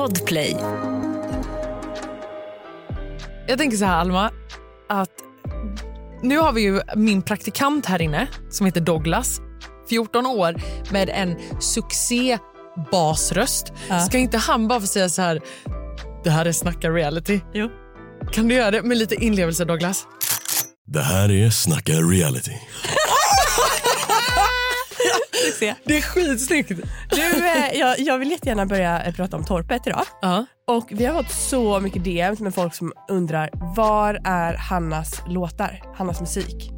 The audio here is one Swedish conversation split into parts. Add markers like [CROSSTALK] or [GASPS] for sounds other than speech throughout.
Podplay. Jag tänker så här Alma, att nu har vi ju min praktikant här inne som heter Douglas. 14 år med en succébasröst. Ja. Ska inte han bara få säga så här, det här är Snacka reality? Jo. Kan du göra det med lite inlevelse Douglas? Det här är Snacka reality. [LAUGHS] Det är skitsnyggt. Du, eh, jag, jag vill jättegärna börja eh, prata om torpet idag. Ja. Och Vi har fått så mycket DMs med folk som undrar var är Hannas låtar, Hannas musik?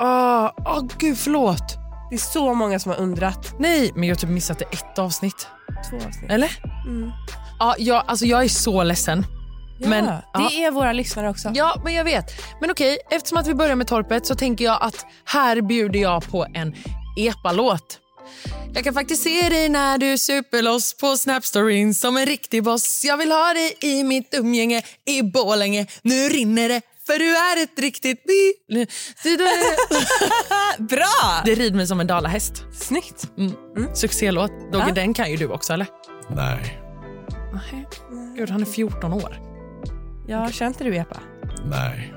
Åh, åh, gud förlåt. Det är så många som har undrat. Nej, men jag har typ missat ett avsnitt. Två avsnitt. Eller? Mm. Ja, jag, alltså jag är så ledsen. Ja, Men- det ja. är våra lyssnare också. Ja, men jag vet. Men okej, eftersom att vi börjar med torpet så tänker jag att här bjuder jag på en EPA-låt. Jag kan faktiskt se dig när du super loss på Snapstoryn som en riktig boss. Jag vill ha dig i mitt umgänge i Borlänge. Nu rinner det för du är ett riktigt. [LAUGHS] Bra! Det rider mig som en dalahäst. Snyggt. Mm. Succélåt. Dogge, Ja. den kan ju du också, eller? Nej, Gud, han är 14 år. Ja, känner inte du Epa? nej.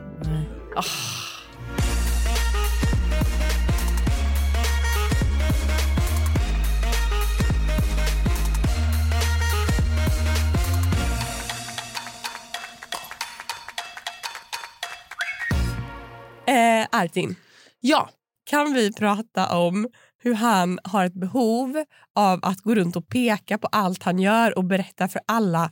Eh, Artin, Ja, kan vi prata om hur han har ett behov av att gå runt och peka på allt han gör och berätta för alla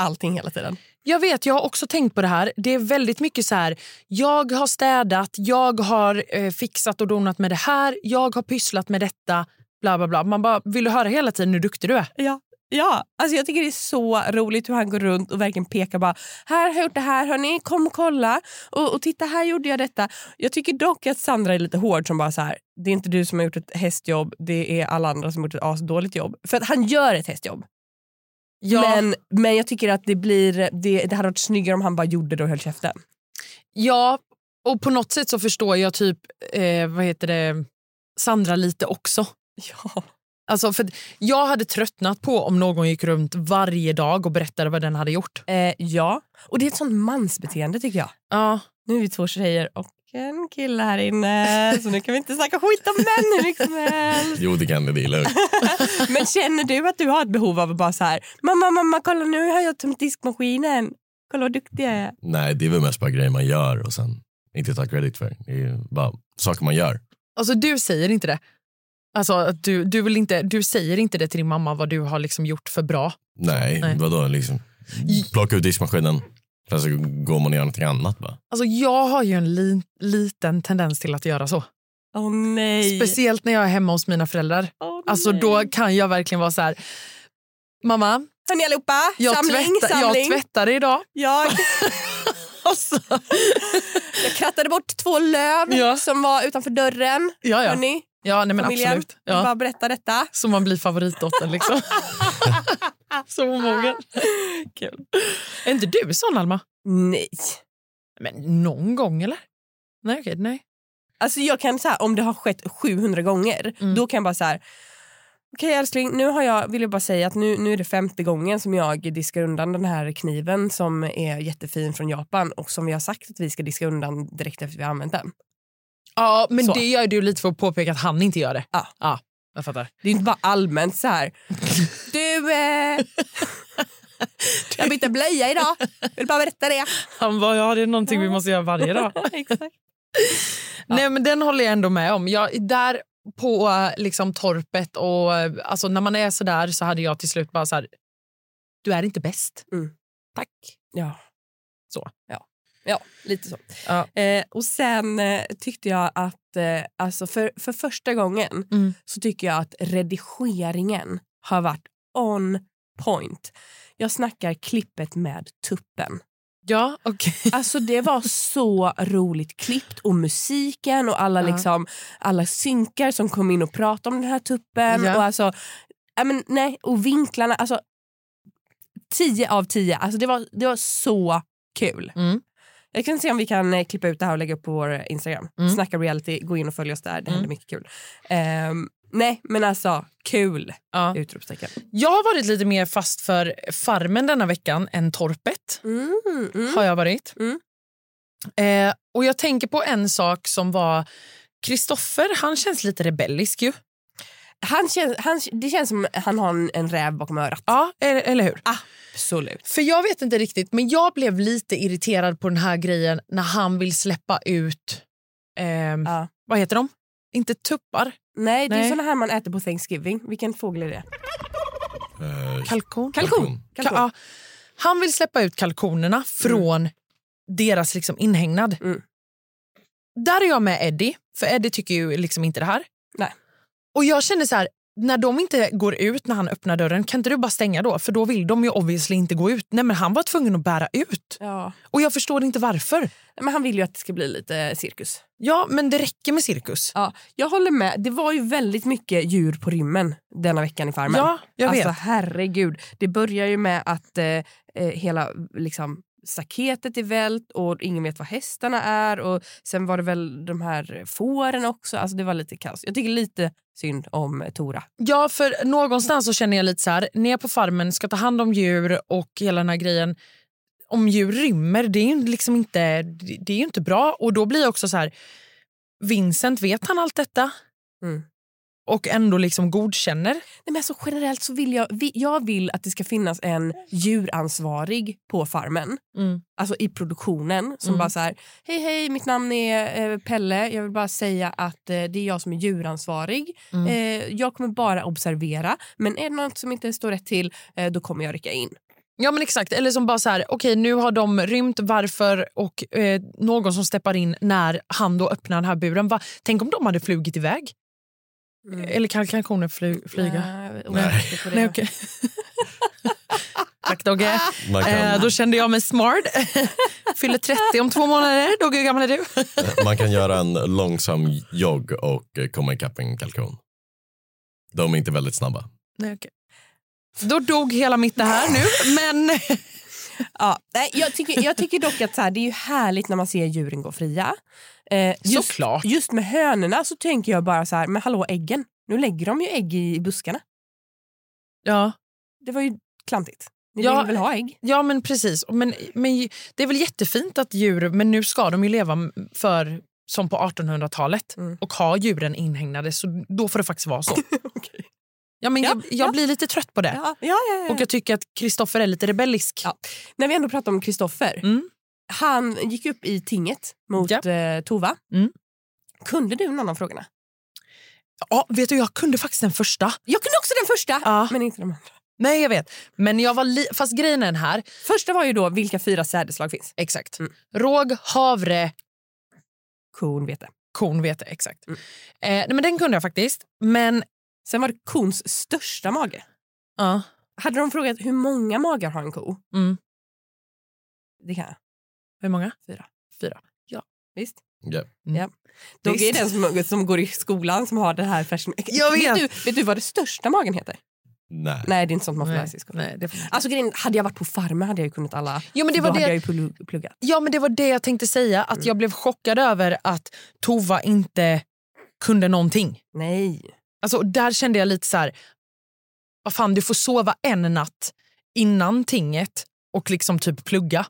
allting hela tiden? Jag vet, jag har också tänkt på det här. Det är väldigt mycket så här, jag har städat, jag har eh, fixat och donat med det här, jag har pysslat med detta, bla bla bla. Man bara, vill du höra hela tiden hur duktig du är? Ja. Ja, alltså jag tycker det är så roligt hur han går runt och verkligen pekar bara här har jag gjort det här, hörni, kom och kolla och, och titta här gjorde jag detta. Jag tycker dock att Sandra är lite hård som bara så här, det är inte du som har gjort ett hästjobb, det är alla andra som har gjort ett asdåligt jobb. För att han gör ett hästjobb. Men, men jag tycker att det blir det, det hade varit snyggare om han bara gjorde det och höll käften. ja, och på något sätt så förstår jag typ, eh, vad heter det, Sandra lite också. Ja. Alltså för jag hade tröttnat på om någon gick runt varje dag och berättade vad den hade gjort. Eh, ja, och det är ett sånt mansbeteende tycker jag. Ja, Nu är vi två tjejer och en kille här inne så nu kan vi inte snacka skit om män hur mycket som helst. Jo, det kan det. Det är lugnt. Men känner du att du har ett behov av att bara så här, mamma, mamma, kolla nu har jag tömt diskmaskinen. Kolla vad duktig jag är. Nej, det är väl mest bara grejer man gör och sen inte ta credit för. Det är bara saker man gör. alltså du säger inte det. Alltså att du, du, vill inte, du säger inte det till din mamma vad du har liksom gjort för bra. Nej, Nej. vadå liksom? Plocka ut diskmaskinen, sen så går man och gör någonting annat bara. Alltså jag har ju en li, liten tendens till att göra så. Åh nej. Speciellt när jag är hemma hos mina föräldrar. Åh, Alltså nej. då kan jag verkligen vara så här. Mamma, Hörni allihopa, jag, samling, tvättar, samling. jag tvättade idag. Jag, [LAUGHS] Alltså, jag krattade bort två löv Ja. som var utanför dörren. ja, ja. Hörni, ja nej, men familjen. absolut. Jag Ja. bara berätta detta. Så man blir favoritdottern liksom. [LAUGHS] [LAUGHS] så omogen. Kul. Är inte du sån Alma? Nej. Men någon gång eller? Nej okej, nej. Alltså jag kan så här, om det har skett 700 gånger, Mm. då kan jag bara så här. Okej älskling, nu har jag, vill jag bara säga att nu, nu är det femte gången som jag diskar undan den här kniven som är jättefin från Japan och som vi har sagt att vi ska diska undan direkt efter vi har använt den. Ja men Så. det gör du lite för att påpeka att han inte gör det. Ja. ja jag fattar. Det är inte bara allmänt så här. [LAUGHS] Du, eh, jag bytte blöja idag. Vill bara berätta det. Han bara, ja det är någonting vi måste göra varje dag. [LAUGHS] Exakt. Nej men den håller jag ändå med om. Jag, där på liksom torpet och alltså när man är så där så hade jag till slut bara så här, du är inte bäst. Mm. Tack. Ja. Så. Ja, ja lite så. Ja. Eh, och sen eh, tyckte jag att eh, alltså för, för första gången Mm. så tycker jag att redigeringen har varit on point. Jag snackar klippet med tuppen. Ja, okej. [LAUGHS] Alltså det var så roligt klippt och musiken och alla, Ja. liksom, alla synkar som kom in och pratade om den här tuppen. Ja. Och, alltså, ja, men, nej, och vinklarna. Alltså, 10 av 10. Alltså, det, var, det var så kul. Mm. Jag kan se om vi kan eh, klippa ut det här och lägga upp på vår Instagram. Mm. Snacka reality, gå in och följ oss där. Det Mm. händer mycket kul. Ehm, Nej, men alltså kul! Ja. Utropstecken. Jag har varit lite mer fast för Farmen denna veckan än Torpet. Mm, mm. har jag varit. Mm. Eh, och jag tänker på en sak som var Kristoffer, han känns lite rebellisk ju. Han känns, han, det känns som han har en, en räv bakom örat. Ja, eller, eller hur? Absolut. För jag vet inte riktigt, men jag blev lite irriterad på den här grejen när han vill släppa ut, ehm, Ja. vad heter de? Inte tuppar, Nej, det är Nej. såna här man äter på Thanksgiving. Vilken fågel är det? Eh, kalkon. Kalkon. Kalkon. Kalkon. Ka- ja. Han vill släppa ut kalkonerna från deras liksom inhägnad. Mm. Där är jag med Eddie, för Eddie tycker ju liksom inte det här. Nej. Och jag känner så här, när de inte går ut när han öppnar dörren, kan inte du bara stänga då? För då vill de ju obviously inte gå ut. Nej men han var tvungen att bära ut. Ja. Och jag förstår inte varför. Men han vill ju att det ska bli lite cirkus. Ja, men det räcker med cirkus. Ja, jag håller med. Det var ju väldigt mycket djur på rymmen denna veckan i Farmen. Ja, jag alltså vet. herregud. Det börjar ju med att eh, eh, hela liksom, staketet är vält och ingen vet vad hästarna är. Och Sen var det väl de här fåren också. Alltså det var lite kaos. Jag tycker lite synd om Tora. Ja, för någonstans så känner jag lite så här, ner på farmen, ska ta hand om djur och hela den här grejen. Om djur rymmer, det är ju liksom inte, det är inte bra. Och då blir jag också så här, Vincent, vet han allt detta? Mm. Och ändå liksom godkänner? Nej, men alltså, generellt så vill jag, jag vill att det ska finnas en djuransvarig på farmen. Mm. Alltså i produktionen som Mm. bara så här, hej hej mitt namn är eh, Pelle, jag vill bara säga att eh, det är jag som är djuransvarig. Mm. Eh, jag kommer bara observera, men är det något som inte står rätt till eh, då kommer jag rycka in. Ja men exakt, eller som bara så här, okej nu har de rymt, varför? Och eh, någon som steppar in när han då öppnar den här buren. Va? Tänk om de hade flugit iväg? Eller kan kalkoner fly, flyga? Nej, Nej. Nej, okej. [LAUGHS] Tack Dogge. Eh, då kände jag mig smart. [LAUGHS] Fyller 30 om två månader. Dogge, hur gammal är du? man kan göra en långsam jogg och eh, komma ikapp en kalkon. De är inte väldigt snabba. Nej, okej. Då dog hela mitt det här nu. [LAUGHS] Men Ja, jag, tycker, jag tycker dock att så här, det är ju härligt när man ser djuren gå fria. Eh, just, Såklart. just med hönorna så tänker jag bara så här, men hallå äggen, nu lägger de ju ägg i, buskarna. ja, Det var ju klantigt. Ni Ja, vill väl ha ägg? ja men precis. Men, men det är väl jättefint att djur, men nu ska de ju leva för som på 1800-talet Mm. och ha djuren inhägnade så då får det faktiskt vara så. [LAUGHS] Okej. Ja, men Ja, jag jag ja. blir lite trött på det. Och jag tycker att Kristoffer är lite rebellisk. När vi ändå pratar om Kristoffer. Mm. Han gick upp i tinget mot Ja. eh, Tova. Mm. Kunde du någon av frågorna? Ja, vet du, jag kunde faktiskt den första. Jag kunde också den första, Ja. men inte de andra. Nej, jag vet. Men jag var li- fast grejen är den här. Första var ju då vilka fyra sädesslag finns. Exakt. Mm. Råg, havre, korn, vete. Exakt. Mm. Eh, nej, men den kunde jag faktiskt. Men Sen var det kons största mage. ja. Hade de frågat hur många magar har en ko? Mm. Det kan jag. Hur många? Fyra. Fyra. Visst? Ja. Dogge är Visst. den som, som går i skolan som har det här perspektivet. Jag vet. du, vet du vad det största magen heter? Nej. Nej, det är inte sånt man får lära sig i skolan. nej, det får... Alltså, grejen, hade jag varit på Farmen hade jag ju kunnat alla. jo, men det Då var hade jag det, ju plugg- pluggat. ja, men det var det jag tänkte säga. Att jag blev chockad över att Tova inte kunde någonting. Nej. Alltså, där kände jag lite så här... Vad fan, du får sova en natt innan tinget och liksom typ plugga.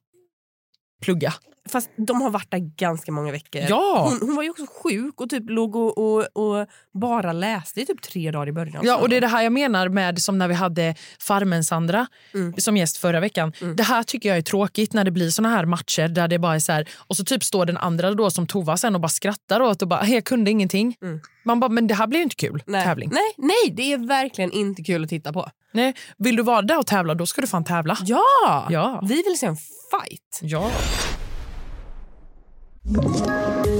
Plugga. Fast de har varit där ganska många veckor. Ja! Hon, hon var ju också sjuk och typ låg och, och, och bara läste i typ tre dagar i början. Ja, och det är det här jag menar med som när vi hade Farmen-Sandra Mm. som gäst förra veckan. Mm. Det här tycker jag är tråkigt när det blir såna här matcher där det bara är så här, och så typ står den andra då som Tova sen och bara skrattar åt och bara “jag kunde ingenting”. Mm. Man bara “men det här blir ju inte kul, nej. tävling”. Nej, nej, det är verkligen inte kul att titta på. Nej. Vill du vara där och tävla, då ska du fan tävla. Ja! Ja. Vi vill se en fight. Ja. Thank you.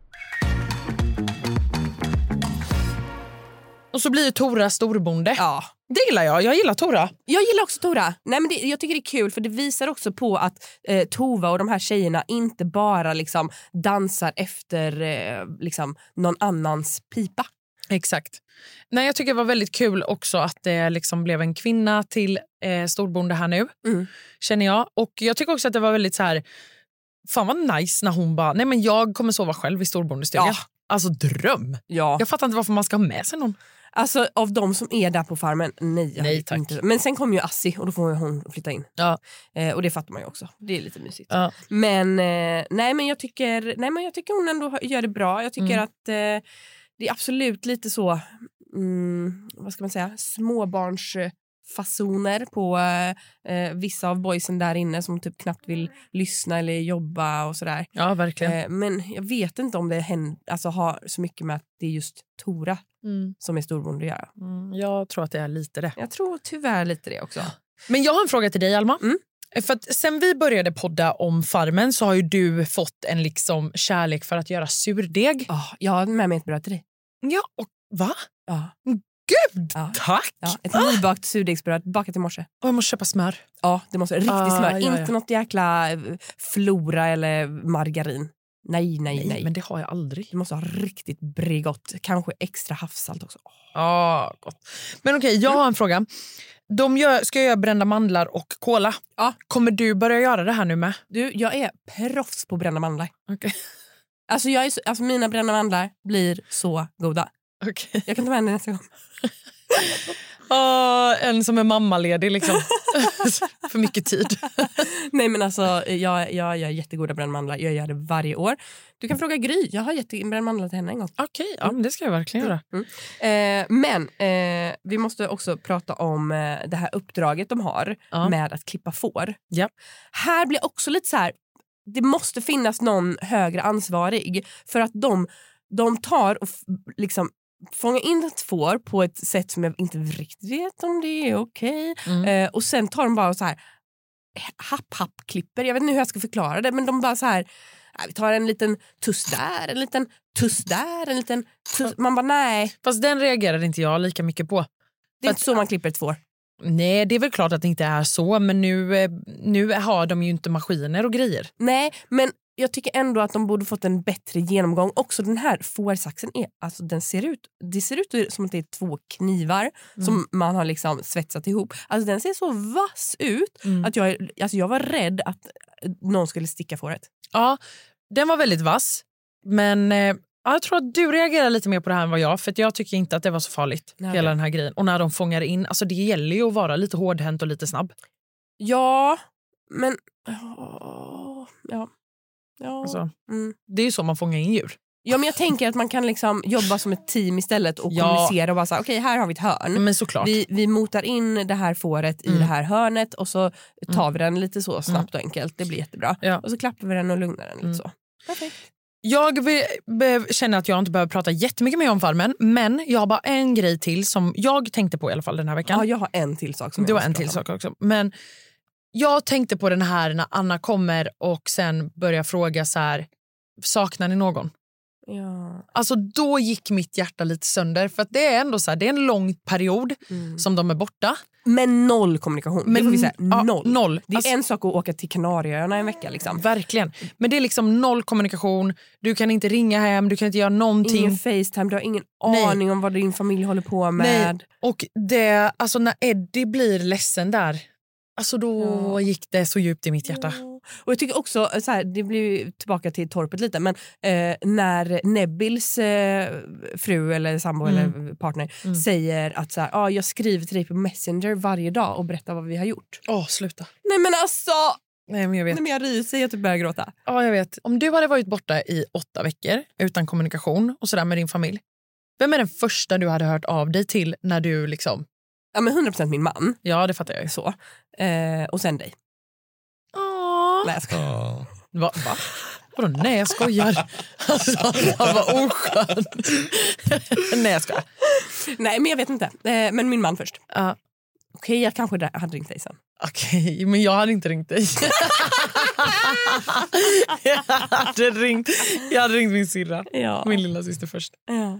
Och så blir Tora storbonde. Ja. Det gillar jag. Jag gillar Tora. Jag gillar också Tora. Nej, men det, jag tycker det är kul för det visar också på att eh, Tova och de här tjejerna inte bara liksom dansar efter eh, liksom någon annans pipa. Exakt. Nej, jag tycker det var väldigt kul också att det liksom blev en kvinna till eh, storbonde här nu. Mm. Känner jag. Och jag tycker också att det var väldigt så här... Fan vad nice när hon bara, nej men jag kommer sova själv i storbondestugan. Ja. Alltså dröm. Ja. Jag fattar inte varför man ska ha med sig någon. Alltså av de som är där på farmen, nej. Nej, tack. Inte. Men sen kommer ju Assi och då får hon flytta in. Ja. Eh, och det fattar man ju också. Det är lite mysigt. Ja. Men, eh, nej, men, jag tycker, nej, men jag tycker hon ändå gör det bra. Jag tycker Mm. att eh, det är absolut lite så, mm, vad ska man säga, småbarnsfasoner på eh, eh, vissa av boysen där inne som typ knappt vill lyssna eller jobba och sådär. Ja, verkligen. Eh, men jag vet inte om det händer, alltså, har så mycket med att det är just Tora Mm. som är storbonde att göra. Mm, jag tror att det är lite det. Jag tror tyvärr lite det också. Men jag har en fråga till dig, Alma. Mm. För att sen vi började podda om Farmen så har ju du fått en liksom kärlek för att göra surdeg. Oh, jag har med mig ett bröd till dig. Ja, och va? Ja. Gud, Ja. tack! Ja, ett nybakt surdegsbröd bakat i morse. Och jag måste köpa smör. Ja, det måste riktigt Ah, smör. ja. Inte något jäkla eh, flora eller margarin. Nej, nej, nej. Nej, men det har jag aldrig. Du måste ha riktigt Bregott. Kanske extra havssalt också. Åh. Ja, gott. Men okej, jag har en fråga. De gör, ska göra brända mandlar och kola. Ja. Kommer du börja göra det här nu med? Du, jag är proffs på brända mandlar. Okej. Alltså, jag är så, alltså mina brända mandlar blir så goda. Okay. Jag kan ta med dig nästa gång. [LAUGHS] en som är mammaledig liksom. [LAUGHS] För mycket tid. Nej men alltså, jag, jag gör jättegoda brända mandlar. Jag gör det varje år. Du kan fråga Gry. Jag har jättebrända mandlar till henne en gång. Okej, ja, men det ska jag verkligen göra. Eh, men eh, vi måste också prata om eh, det här uppdraget de har Ja. med att klippa får. Ja. Här blir också lite så här, det måste finnas någon högre ansvarig för att de, de tar och liksom fångar in ett får på ett sätt som jag inte riktigt vet om det är okej. Mm. Eh, och sen tar de bara så här happ-happ-klipper. Jag vet inte hur jag ska förklara det men de bara så här "Nej, vi tar en liten tuss där, en liten tuss där, en liten tuss. Man bara nej, Fast den reagerade inte jag lika mycket på. det är inte så man klipper ett får. Nej, det är väl klart att det inte är så, men nu, eh, nu har de ju inte maskiner och grejer. Nej, men jag tycker ändå att de borde fått en bättre genomgång. Också den här fårsaxen, är, alltså den ser ut, det ser ut som att det är två knivar som man har liksom svetsat ihop. Alltså den ser så vass ut Mm. att jag, alltså jag var rädd att någon skulle sticka fåret. Ja, den var väldigt vass. Men eh, ja, jag tror att du reagerar lite mer på det här än vad jag. För jag tycker inte att det var så farligt. Nej, hela den här grejen. Och när de fångar in, alltså det gäller ju att vara lite hårdhänt och lite snabb. Ja, men... åh, Ja. Ja. Alltså, Mm. det är ju så man fångar in djur. ja, men jag tänker att man kan liksom jobba som ett team istället och Ja. kommunicera och bara säga okej här har vi ett hörn. Men såklart. Vi, vi motar in det här fåret i Mm. det här hörnet och så tar vi den lite så snabbt och enkelt. Det blir jättebra. Ja. Och så klappar vi den och lugnar den lite Mm. så. Perfekt. Jag be- be- känner att jag inte behöver prata jättemycket mer om Farmen, men jag har bara en grej till som jag tänkte på i alla fall den här veckan. Ja, jag har en till sak som Du har en till sak också. Men jag tänkte på den här när Anna kommer och sen börjar fråga så här, saknar ni någon? Ja. Alltså då gick mitt hjärta lite sönder för att det är ändå så här, det är en lång period Mm. som de är borta. Men noll kommunikation. det får vi säga. ja, noll. noll. Det är Alltså, en sak att åka till Kanarieöarna en vecka. Liksom. Verkligen. Men det är liksom noll kommunikation. Du kan inte ringa hem, du kan inte göra någonting. Ingen Facetime, du har ingen Nej. aning om vad din familj håller på med. Nej. Och det, alltså när Eddie blir ledsen där, alltså då Ja. gick det så djupt i mitt hjärta. Och jag tycker också, så här, det blir tillbaka till torpet lite, men eh, när Nebils eh, fru eller sambo Mm. eller partner Mm. säger att så här, ah, jag skriver till dig på Messenger varje dag och berättar vad vi har gjort. Åh, sluta. Nej men alltså! Nej, men jag vet. Nej, men jag ryser, jag typ börjar gråta. Ja, jag vet. Om du hade varit borta i åtta veckor utan kommunikation och sådär med din familj, vem är den första du hade hört av dig till när du liksom... Ja men 100% min man. Ja, det fattar jag ju. Så. Eh, och sen dig. Åh. Nej, jag skojar. Ja. Va? Va? Vadå nej jag skojar? [LAUGHS] Alltså, han var oskön. [LAUGHS] nej jag skojar. Nej men jag vet inte. Eh, men min man först. Ja, Okej jag kanske där- hade ringt dig sen. Okej, men jag hade inte ringt dig. [LAUGHS] jag, hade ringt, jag hade ringt min syrra, Ja. min lilla syster först. ja.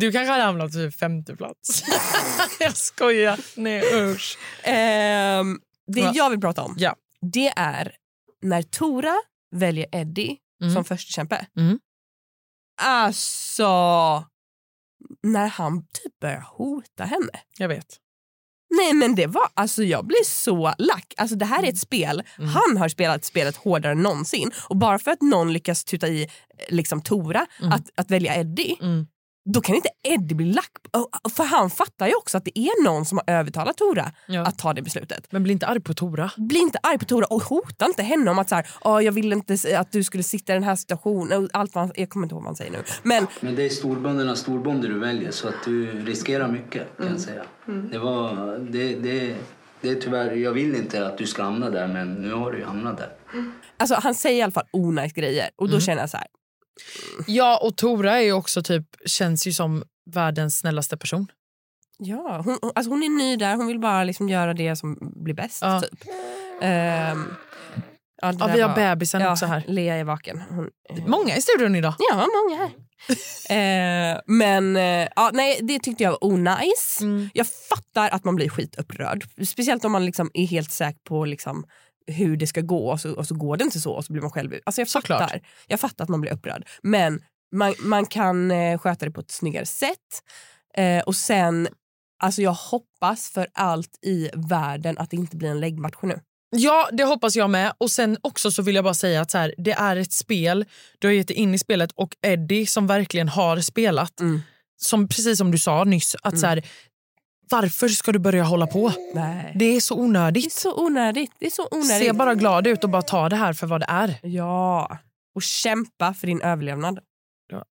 Du kanske hade hamnat på typ femte plats. [LAUGHS] jag skojar. Nej usch. Ehm, det Va? jag vill prata om Ja. det är när Tora väljer Eddie Mm. som förstekämpe. Mm. Alltså, när han typ börjar hota henne. Jag vet. Nej men det var, alltså jag blir så lack. Alltså det här är ett spel, Mm. han har spelat spelet hårdare än någonsin. Och bara för att någon lyckas tuta i liksom Tora Mm. att, att välja Eddie, Mm. Då kan inte Eddie bli lack. För han fattar ju också att det är någon som har övertalat Tora Ja. att ta det beslutet. Men bli inte arg på Tora. Bli inte arg på Tora och hota inte henne om att så här, "Åh, jag ville inte att du skulle sitta i den här situationen. Och Allt vad han, jag kommer inte ihåg vad han säger nu. Men Men det är storböndernas storbonde du väljer så att du riskerar mycket kan jag säga. Det var, det, det, det är tyvärr, jag vill inte att du ska hamna där men nu har du ju hamnat där. alltså, han säger i alla fall onajs grejer och då känner jag så här, Ja, och Tora är ju också typ, känns ju som världens snällaste person. Ja, hon, alltså hon är ny där. Hon vill bara liksom göra det som blir bäst. Ja. Typ. Ehm, ja, Ja, vi har var- bebisen ja, också här. Lea är vaken. Hon, Många i studion idag. ja, många här. [LAUGHS] Ehm, men eh, ja, nej, det tyckte jag var onajs. Mm. Jag fattar att man blir skitupprörd. Speciellt om man liksom är helt säker på liksom hur det ska gå och så, och så går det inte så och så blir man själv alltså jag Såklart. fattar, jag fattar att man blir upprörd. Men man, man kan eh, sköta det på ett snyggare sätt. Eh, och sen, alltså jag hoppas för allt i världen att det inte blir en läggmatch nu. Ja, det hoppas jag med. Och sen också så vill jag bara säga att så här, det är ett spel. Du har gett dig in i spelet och Eddie som verkligen har spelat. Mm. Som, precis som du sa nyss, att så här, varför ska du börja hålla på? Nej. Det är så Det är onödigt. så onödigt. Det är så onödigt. Se bara glad ut och bara ta det här för vad det är. Ja, och kämpa för din överlevnad. Ja.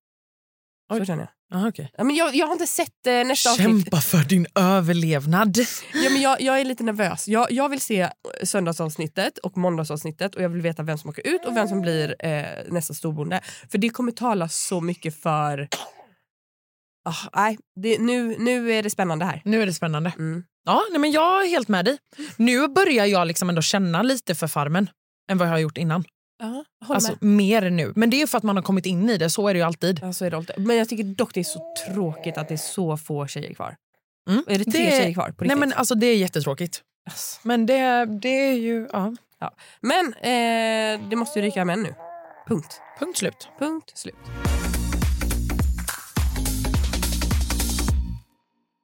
Så känner jag. Aha, okay. Ja, men jag. Jag har inte sett eh, nästa avsnitt. Kämpa för din överlevnad. Ja, men jag, jag är lite nervös. Jag, jag vill se söndagsavsnittet och måndagsavsnittet och jag vill veta vem som åker ut och vem som blir eh, nästa storbonde. För det kommer tala så mycket för... Ah, nej, det, nu, nu är det spännande här. Nu är det spännande. Mm. Ja, nej, men Jag är helt med dig. Nu börjar jag liksom ändå känna lite för farmen än vad jag har gjort innan. Ja, Alltså med. mer nu. Men det är för att man har kommit in i det. Så är det ju alltid. Ja, så är det alltid. Men jag tycker dock det är så tråkigt att det är så få tjejer kvar. Mm. Är det tre Det- tjejer kvar? På Nej, men alltså det är jättetråkigt. Alltså. Men det, det är ju... Ja. Men eh, det måste ju ryka män nu. Punkt. Punkt slut. Punkt slut.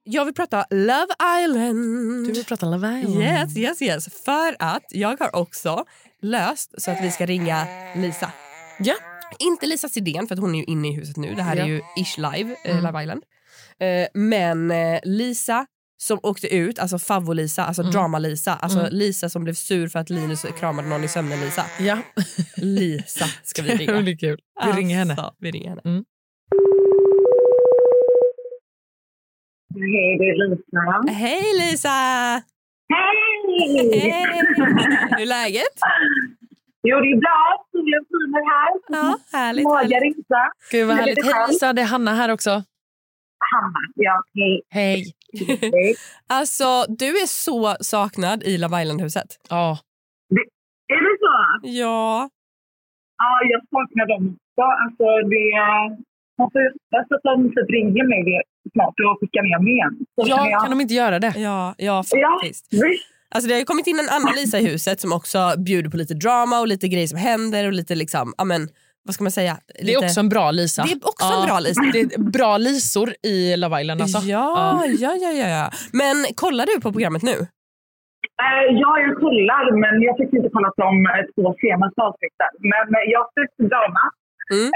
Jag vill prata Love Island. Du vill prata Love Island. Yes, yes, yes. För att jag har också löst så att vi ska ringa Lisa. Ja. Inte Lisa Sidén för att hon är ju inne i huset nu. Det här Ja. är ju Ish Live, eh, Mm. Love Island. Eh, men eh, Lisa som åkte ut, alltså Favvo-Lisa, alltså Mm. Drama-Lisa. Alltså Mm. Lisa som blev sur för att Linus kramade någon i sömnen. Lisa. Ja. Lisa ska vi [LAUGHS] det ringa. blir kul. Vi ringer henne. Alltså, Vi ringer henne. Hej, det är Lisa. Hej Lisa! Hej! Hej! Hur är läget? Jo, det är bra. Solen skiner här. Ja, härligt. Härligt. risa. Gud vad härligt. Hej. Lisa, det är Hanna här också. Hanna. Ja, hej. Hej. hej. Alltså, du är så saknad i Love Island-huset. Ja. Är det så? Ja. Ja, jag saknar dem också. Alltså, det... Man får hoppas att de typ ringer mig snart och skickar ner mig igen. Så ja, jag- kan de inte göra det? Ja, ja Ja, faktiskt. visst. Alltså, det har ju kommit in en annan Lisa i huset som också bjuder på lite drama och lite grejer som händer och lite liksom, ja men vad ska man säga? Lite... Det är också en bra Lisa. Det är också en bra Lisa. Det är bra lisor i Love Island alltså. Ja, ja, ja, ja, ja. Men kollar du på programmet nu? Eh, ja, jag kollar, men jag fick inte kolla de eh, två senaste avsnitten. Men eh, jag har sett drama. Mm.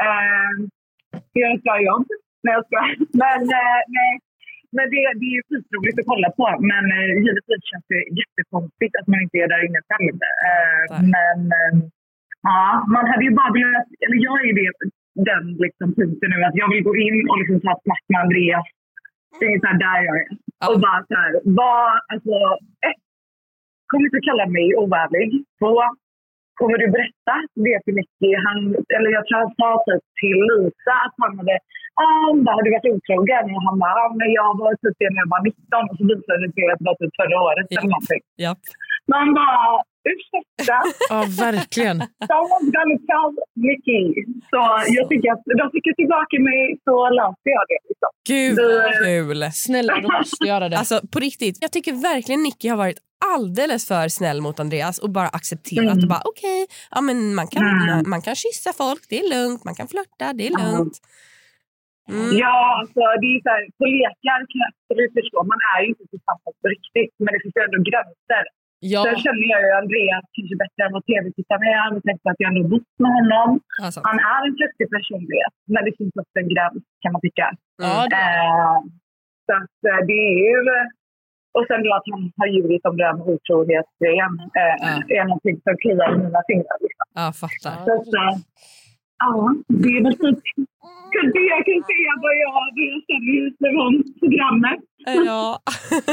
Gör ett bra jobb. Nej, jag skojar. Men, eh, nej. men det, det är skitroligt att kolla på. Men eh, givetvis känns det jättekonstigt att man inte är där inne själv. Eh, men eh, ja, man hade ju bara velat... Eller jag är det, den liksom, punkten nu att jag vill gå in och liksom ta snack med Andreas. Det är så här där jag är. Ja. Och bara så här, vad, alltså, ett, kommer inte kalla mig ovärdig. Två, kommer du berätta det för Nicky? Han, eller jag tror han sa typ till Lisa att han hade, ah, har du varit otrogen? Och han bara, ah, men jag var typ det när jag var 19 och så visade det sig att det var typ förra året eller någonting. Ja. Man bara, ursäkta? [LAUGHS] Ja, verkligen. Someone's gonna tell Nicky. Så jag tycker att de skickar tillbaka mig så löser jag det. Liksom. Gud vad kul. Snälla, de måste göra det. Alltså på riktigt, jag tycker verkligen Nicky har varit alldeles för snäll mot Andreas och bara accepterat och bara okej, ja, men man, kan, man, man kan kyssa folk, det är lugnt, man kan flörta, det är lugnt. Mm. Ja, alltså, det är så här, på lekar kan jag absolut förstå. Man är ju inte tillsammans på riktigt, men det finns ju ändå gränser. Ja, Sen känner jag ju Andreas kanske bättre än vad tv-tittare är. Jag tänkte att jag ändå bott med honom. Alltså. Han är en flyktig personlighet, men det finns också en gräns kan man tycka. ja, det, Eh, så att eh, det är ju... Och sen då att han har ljugit om den otrohetsgrejen eh, Ja. är någonting som kliar i mina fingrar. Liksom. Ja, fattar. Så att, eh, ja, det är väl typ det jag kan säga vad jag, känner just om programmet. Ja.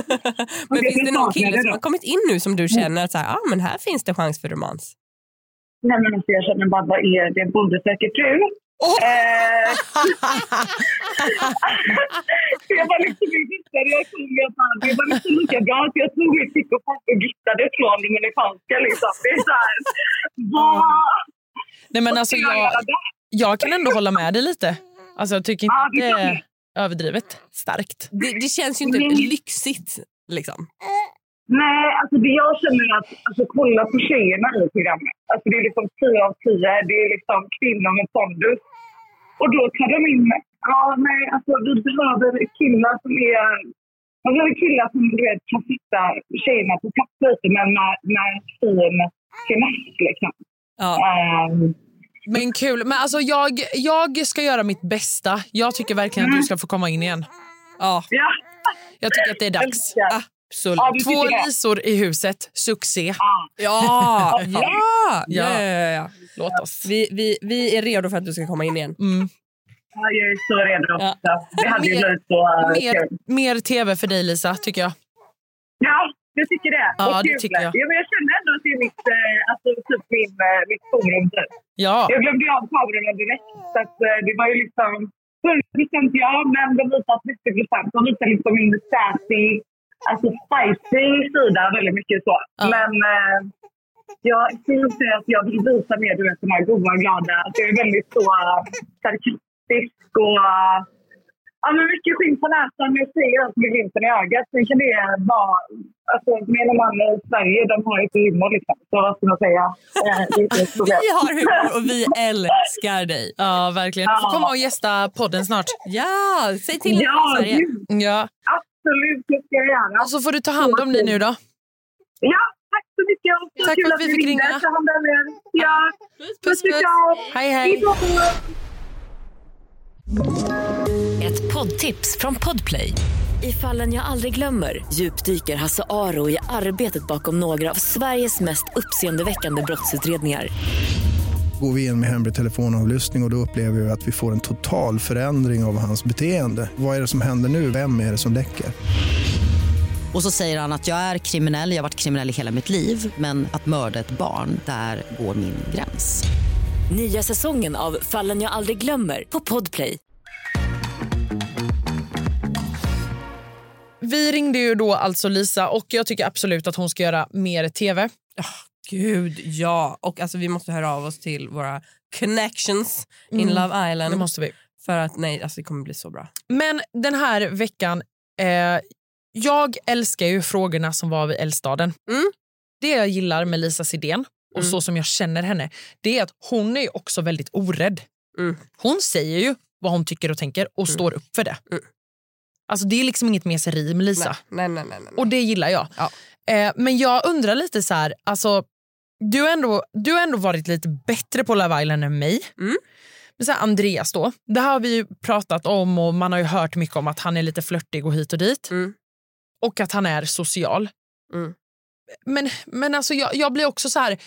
[LAUGHS] men det finns det någon kille som då. har kommit in nu som du känner att så här, ah, men här finns det chans för romans? Nej, men alltså, jag känner bara, vad är det? Bonde söker fru. Eh, [LAUGHS] det var liksom första reaktion. Jag bara, det var liksom lika bra att jag tog mitt pick och och gittade från Dominikanska. Liksom. Det är så här, vad nej, men vad alltså, ska jag jag, jag kan ändå hålla med dig lite. Alltså, jag tycker inte Ja, att det det är jag. överdrivet starkt. Det, det känns ju inte lyxigt. Liksom. Nej, alltså det jag känner är att alltså, kolla på tjejerna i programmet. Alltså, det är liksom 10 av 10. Det är liksom kvinnor med pondus. Och då tar de in... Ja, nej, alltså vi behöver killar som är... Man behöver killar som du vet, kan sätta tjejerna på plats lite, men med, med fin finess liksom. Ja. Ehm, Men kul. Men alltså, jag, jag ska göra mitt bästa. Jag tycker verkligen att du ska få komma in igen. Ja, ja, Jag tycker att det är dags. älskar. Absolut. Ja, Två det? lisor i huset. Succé. [LAUGHS] Ja. Ja, ja, ja, ja. Låt oss. Vi, vi, vi är redo för att du ska komma in igen. Mm. Ja, jag är så redo Ja. Det hade ju Mer- blivit så uh, Mer, kul. mer tv för dig, Lisa, tycker jag. Ja, jag tycker det. Ja, Och det tycker jag. Ja, men jag känner ändå att det är mitt, eh, alltså, typ min, eh, mitt forum. Typ. Ja. Jag glömde av kamerorna direkt. Så att, eh, det var ju liksom 100% ja, men de visar 30%. De visar liksom min sassy, alltså spicy sida väldigt mycket så. Ja. Men eh, jag säga att jag vill visa mer du vet, den här goa, glada. Att jag är väldigt så uh, sarkastisk och uh, Ja, men mycket skinn på näsan. Jag säger allt med glimten i ögat. Sen kan det vara... Alltså, mer och man i Sverige, de har inte humor. Liksom. Så vad ska man säga? Eh. [LAUGHS] Vi har humor och vi älskar dig. ja, verkligen. Du får komma och gästa podden snart. Ja, säg till Ja, Sverige. Ja. Absolut. Det ska jag göra. Och så får du ta hand om dig nu då. Ja, tack så mycket. Och så Tack för att vi fick ringa. Ta hand om er. Ja, Puss, puss puss. Hej, hej. Ett poddtips från Podplay. I fallen jag aldrig glömmer djupdyker Hasse Aro i arbetet bakom några av Sveriges mest uppseendeväckande brottsutredningar. Går vi in med hemlig telefonavlyssning och, och då upplever vi att vi får en total förändring av hans beteende. Vad är det som händer nu? Vem är det som läcker? Och så säger han att jag är kriminell, jag har varit kriminell i hela mitt liv men att mörda ett barn, där går min gräns. Nya säsongen av Fallen jag aldrig glömmer på Podplay. Vi ringde ju då alltså Lisa och jag tycker absolut att hon ska göra mer tv. Gud, ja. Och alltså, vi måste höra av oss till våra connections in Mm, Love Island. Det måste vi. För att nej, alltså, det kommer bli så bra. Men den här veckan, eh, jag älskar ju frågorna som var vid Eldstaden. Mm. Det jag gillar med Lisa Sidén och Mm. så som jag känner henne, det är att hon är också väldigt orädd. Mm. Hon säger ju vad hon tycker och tänker och står upp för det. Mm. Alltså det är liksom inget meseri med Lisa. Nej, nej, nej. nej, nej. Och det gillar jag. Ja. Eh, men jag undrar lite så här, alltså, du, har ändå, du har ändå varit lite bättre på Love Island än mig. Mm. Men så här, Andreas då, det har vi ju pratat om och man har ju hört mycket om att han är lite flörtig och hit och dit. Mm. Och att han är social. Mm. Men, men alltså jag, jag blir också så här,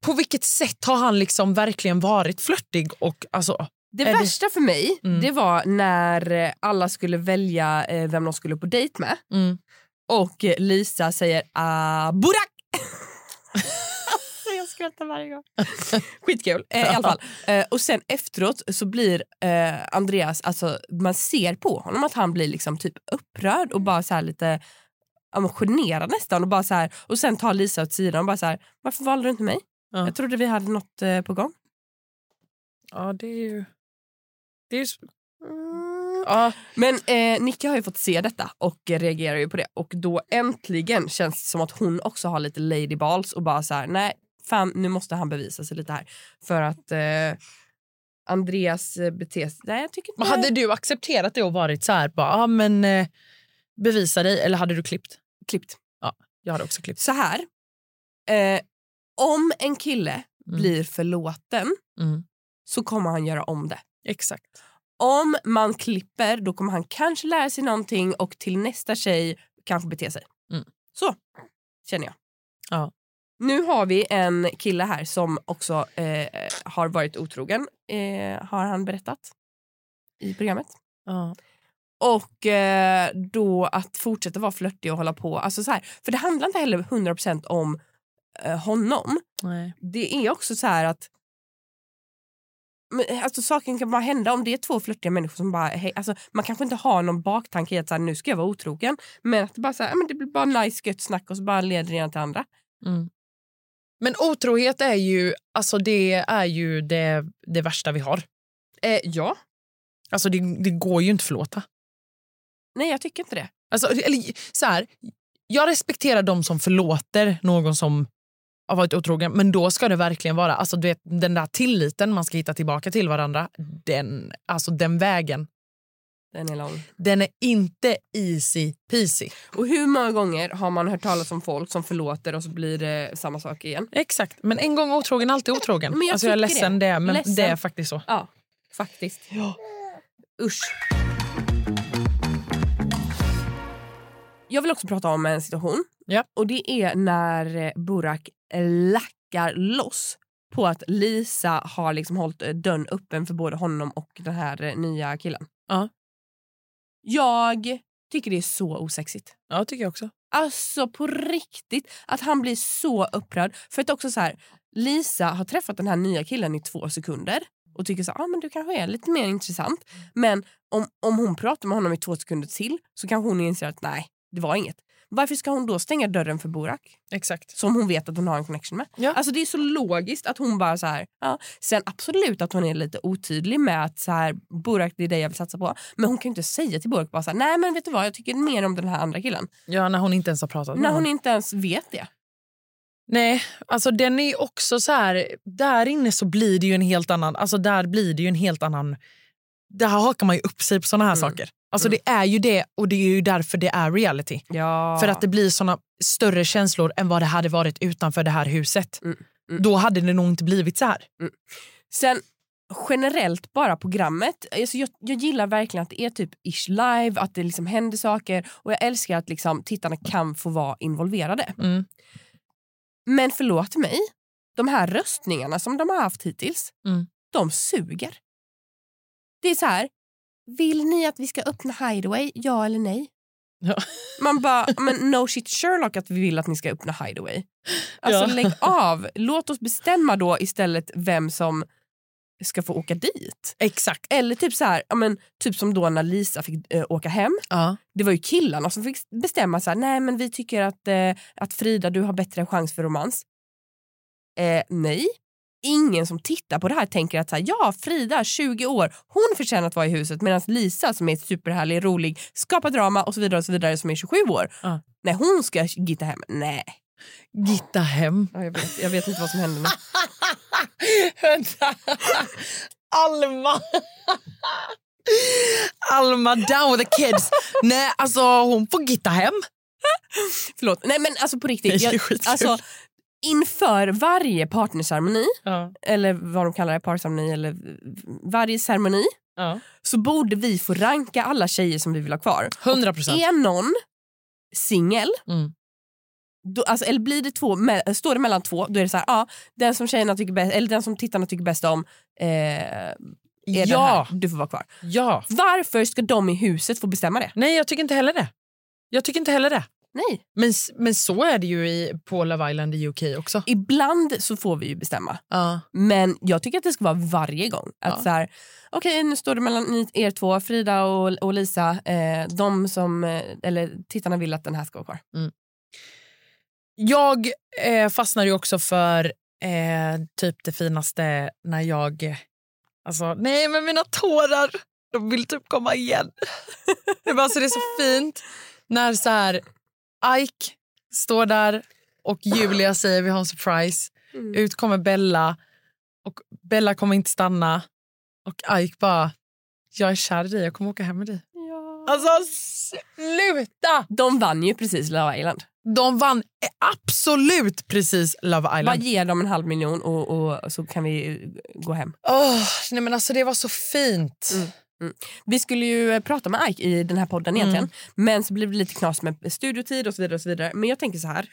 på vilket sätt har han liksom verkligen varit flörtig och alltså, Det Är det- värsta för mig Mm. det var när eh, alla skulle välja eh, vem de skulle på dejt med mm. och Lisa säger ah, Burak! [LAUGHS] Skrattar varje gång. [LAUGHS] Skitkul eh, i alla fall. Eh, och sen efteråt så blir eh, Andreas, alltså man ser på honom att han blir liksom typ upprörd och bara så här lite ja, generad nästan och bara så här, och sen tar Lisa åt sidan och bara så här, varför valde du inte mig? Ja. Jag trodde vi hade något eh, på gång. Ja, det är ju... Det är ju... Ja. Men eh, Nicka har ju fått se detta och reagerar ju på det och då äntligen känns det som att hon också har lite lady balls och bara så här, nej fan nu måste han bevisa sig lite här för att eh, Andreas eh, beter sig, nej jag tycker inte hade du accepterat det och varit så här, bara, ah, men eh, bevisa dig, eller hade du klippt? klippt. Ja, jag hade också klippt. Så här, eh, om en kille Mm. blir förlåten Mm. så kommer han göra om det. Exakt. Om man klipper då kommer han kanske lära sig någonting och till nästa tjej kanske bete sig. Mm. Så känner jag. Ja. Nu har vi en kille här som också eh, har varit otrogen, eh, har han berättat i programmet. Ja. Och eh, då att fortsätta vara flörtig och hålla på. Alltså så här, för det handlar inte heller 100% om eh, honom. Nej. Det är också så här att men, alltså, saken kan bara hända om det är två flörtiga människor som bara... Hej, alltså, man kanske inte har någon baktanke i att så här, nu ska jag vara otrogen. Men att det bara så här, men det blir bara nice gött snack och så bara leder det ena till andra. Mm. Men otrohet är ju, alltså det är ju det, det värsta vi har. Eh, ja. Alltså det, det går ju inte att förlåta. Nej, jag tycker inte det. Alltså, eller, så här, jag respekterar de som förlåter någon som har varit otrogen, men då ska det verkligen vara alltså, du vet, den där tilliten man ska hitta tillbaka till varandra. Den, alltså, den vägen, Den är lång. den är inte easy peasy. Och hur många gånger har man hört talas om folk som förlåter och så blir det samma sak igen? Exakt, men en gång otrogen, alltid otrogen. Men jag alltså, jag är ledsen det. det, men Ledsen. det är faktiskt så. Ja, faktiskt. Usch. Jag vill också prata om en situation. Ja. Och Det är när eh, Burak lackar loss på att Lisa har liksom hållit eh, dörren öppen för både honom och den här eh, nya killen. Ja. Jag tycker det är så osexigt. Ja, tycker jag också. Alltså på riktigt, att han blir så upprörd. För att också så här, Lisa har träffat den här nya killen i två sekunder och tycker så här, ah, men du kanske är lite mer intressant. Men om, om hon pratar med honom i två sekunder till så kanske hon inser att nej, det var inget. Varför ska hon då stänga dörren för Borak? Exakt. Som hon vet att hon har en connection med. Ja. Alltså det är så logiskt att hon bara så här, ja. Sen absolut att hon är lite otydlig med att så här, Borak det är det jag vill satsa på. Men hon kan ju inte säga till Borak bara så här, nej men vet du vad jag tycker mer om den här andra killen. Ja, när hon inte ens har pratat med När honom. hon inte ens vet det. Nej, alltså den är också så här... Där inne så blir det ju en helt annan... Alltså där blir det ju en helt annan... Där hakar man ju upp sig på såna här Mm. saker. Alltså det är ju det och det är ju därför det är reality. Ja. För att det blir såna större känslor än vad det hade varit utanför det här huset. Mm, mm. Då hade det nog inte blivit så här. Sen generellt bara programmet. Alltså jag, jag gillar verkligen att det är typ ish live, att det liksom händer saker och jag älskar att liksom tittarna kan få vara involverade. Mm. Men förlåt mig, de här röstningarna som de har haft hittills, Mm. de suger. Det är så här, vill ni att vi ska öppna Hideaway, ja eller nej? Ja. Man bara, [LAUGHS] men no shit Sherlock att vi vill att ni ska öppna Hideaway. Alltså Ja. lägg [LAUGHS] av, låt oss bestämma då istället vem som ska få åka dit. Exakt. Eller typ så här, men, typ som då när Lisa fick eh, åka hem. Ja. Det var ju killarna som fick bestämma så här, nej men vi tycker att, eh, att Frida du har bättre chans för romans. Eh, nej. Ingen som tittar på det här tänker att så här, ja Frida 20 år, hon förtjänar att vara i huset medan Lisa som är superhärlig, rolig, skapar drama och så vidare och så vidare som är 27 år. Ja. Nej hon ska gitta hem. Nej. Gitta hem. Ja, jag, vet, jag vet inte vad som händer nu. [LAUGHS] Vänta. Alma. Alma down with the kids. Nej, alltså hon får gitta hem. Förlåt. Nej men alltså på riktigt. Jag, alltså, inför varje partnerceremoni, Ja. eller vad de kallar det, parceremoni eller varje ceremoni Ja. så borde vi få ranka alla tjejer som vi vill ha kvar. 100 procent. Är någon singel, Mm. då- alltså, eller blir det två, me- står det mellan två, då är det så här, ja, den som tjejerna tycker bäst, eller den som tittarna tycker bäst om eh, är den Ja. här, du får vara kvar. ja. Varför ska de i huset få bestämma det? Nej, jag tycker inte heller det. Jag tycker inte heller det. Nej. Men, men så är det ju i, på Love Island i UK också. Ibland så får vi ju bestämma. Ja. Men jag tycker att det ska vara varje gång. Att Ja. så här, okej nu står det mellan er två, Frida och, och Lisa. Eh, de som, eh, eller tittarna vill att den här ska vara kvar. Jag eh, fastnade ju också för eh, typ det finaste när jag... Alltså, nej men mina tårar, de vill typ komma igen. det, bara, så det är så fint när så här Ike står där och Julia säger vi har en surprise. Ut kommer Bella och Bella kommer inte stanna. Och Ike bara, jag är kär i dig, jag kommer åka hem med dig. Alltså sluta! De vann ju precis Love Island. De vann absolut precis Love Bara Island. ge dem en halv miljon och, och så kan vi gå hem. Åh, nej men alltså det var så fint. Vi skulle ju eh, prata med Ike i den här podden Mm. egentligen. Men så blev det lite knas med studiotid och så vidare. Och så vidare. Men jag tänker så här.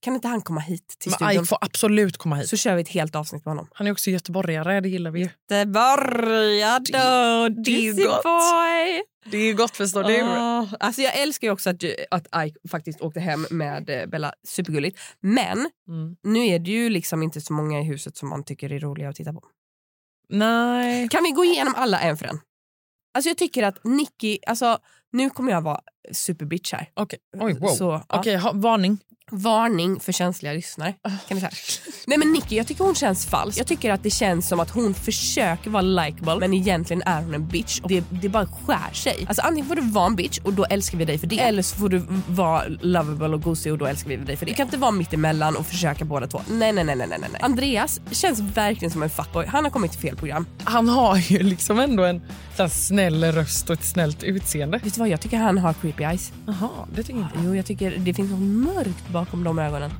Kan inte han komma hit till Men studion? Ike får absolut komma hit. Så kör vi ett helt avsnitt med honom. Han är också göteborgare, det gillar vi ju. Det börjar då, det är gott. boy. Det är gott förstår du. Åh, alltså jag älskar ju också att, att Ike faktiskt åkte hem med eh, Bella. Supergulligt. Men Mm. nu är det ju liksom inte så många i huset som man tycker är roliga att titta på. Nej. Kan vi gå igenom alla en för en? Alltså jag tycker att Nicky, alltså nu kommer jag vara superbitch här. Okej, oj wow. Så, ja. Ha, varning. Varning för känsliga lyssnare. Kan vi säga. Nej men Nicky, jag tycker hon känns falsk. Jag tycker att det känns som att hon försöker vara likeable men egentligen är hon en bitch. Och det, det bara skär sig. Alltså antingen får du vara en bitch och då älskar vi dig för det. Eller så får du vara lovable och gosig och då älskar vi dig för det. Du kan inte vara mitt emellan och försöka båda två. Nej nej nej nej nej. nej. Andreas känns verkligen som en fuckboy. Han har kommit till fel program. Han har ju liksom ändå en så här, snäll röst och ett snällt utseende. Vet du vad, jag tycker han har creepy eyes. Jaha, det tycker inte Jo, jag tycker det finns något mörkt bakom de ögonen.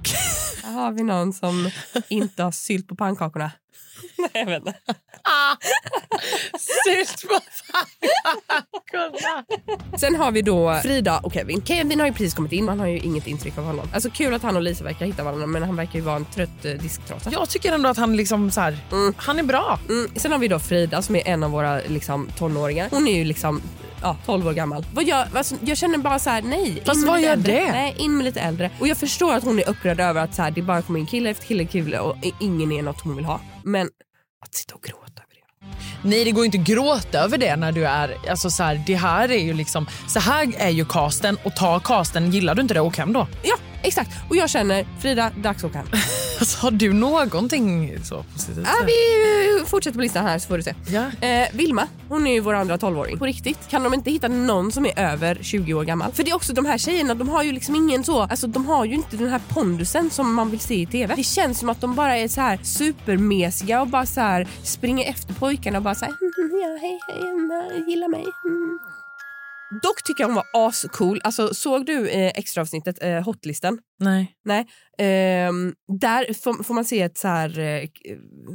Här har vi någon som inte har sylt på pannkakorna. Nej, jag vet inte. Sylt på pannkakorna. Sen har vi då Frida och Kevin. Kevin har ju precis kommit in. Man har ju inget intryck av honom. Alltså kul att han och Lisa verkar hitta varandra men han verkar ju vara en trött eh, disktrasa. Jag tycker ändå att han liksom så här, han är bra. Mm. Sen har vi då Frida som är en av våra liksom, tonåringar. Hon är ju liksom ja, 12 år gammal. Vad gör, alltså, jag känner bara så här: nej. Fast vad gör äldre. det? Nej, in med lite äldre. Och jag förstår att hon är upprörd över att så här, det bara kommer in kille efter kille, kille och ingen är något hon vill ha. Men att sitta och gråta över det. Nej, det går inte att gråta över det när du är... Alltså så här, det här är ju liksom... Så här är ju casten och ta casten. Gillar du inte det, åk hem då. Ja, exakt. Och jag känner, Frida, dags att åka hem. [LAUGHS] Alltså, har du någonting så positivt? Ja, vi eh, fortsätter på listan här så får du se. Ja. Eh, Vilma, hon är ju vår andra 12-åring. På riktigt, kan de inte hitta någon som är över 20 år gammal? För det är också de här tjejerna, de har ju liksom ingen så, alltså de har ju inte den här pondusen som man vill se i TV. Det känns som att de bara är så här supermesiga och bara så här springer efter pojkarna och bara så här, "Mm, [LAUGHS] ja, hej, hej, gilla mig. Mm. Dock tycker jag hon var ascool. Alltså, såg du eh, extra avsnittet eh, Hotlisten? Nej. Nej. Ehm, där får, får man se ett så här... Eh,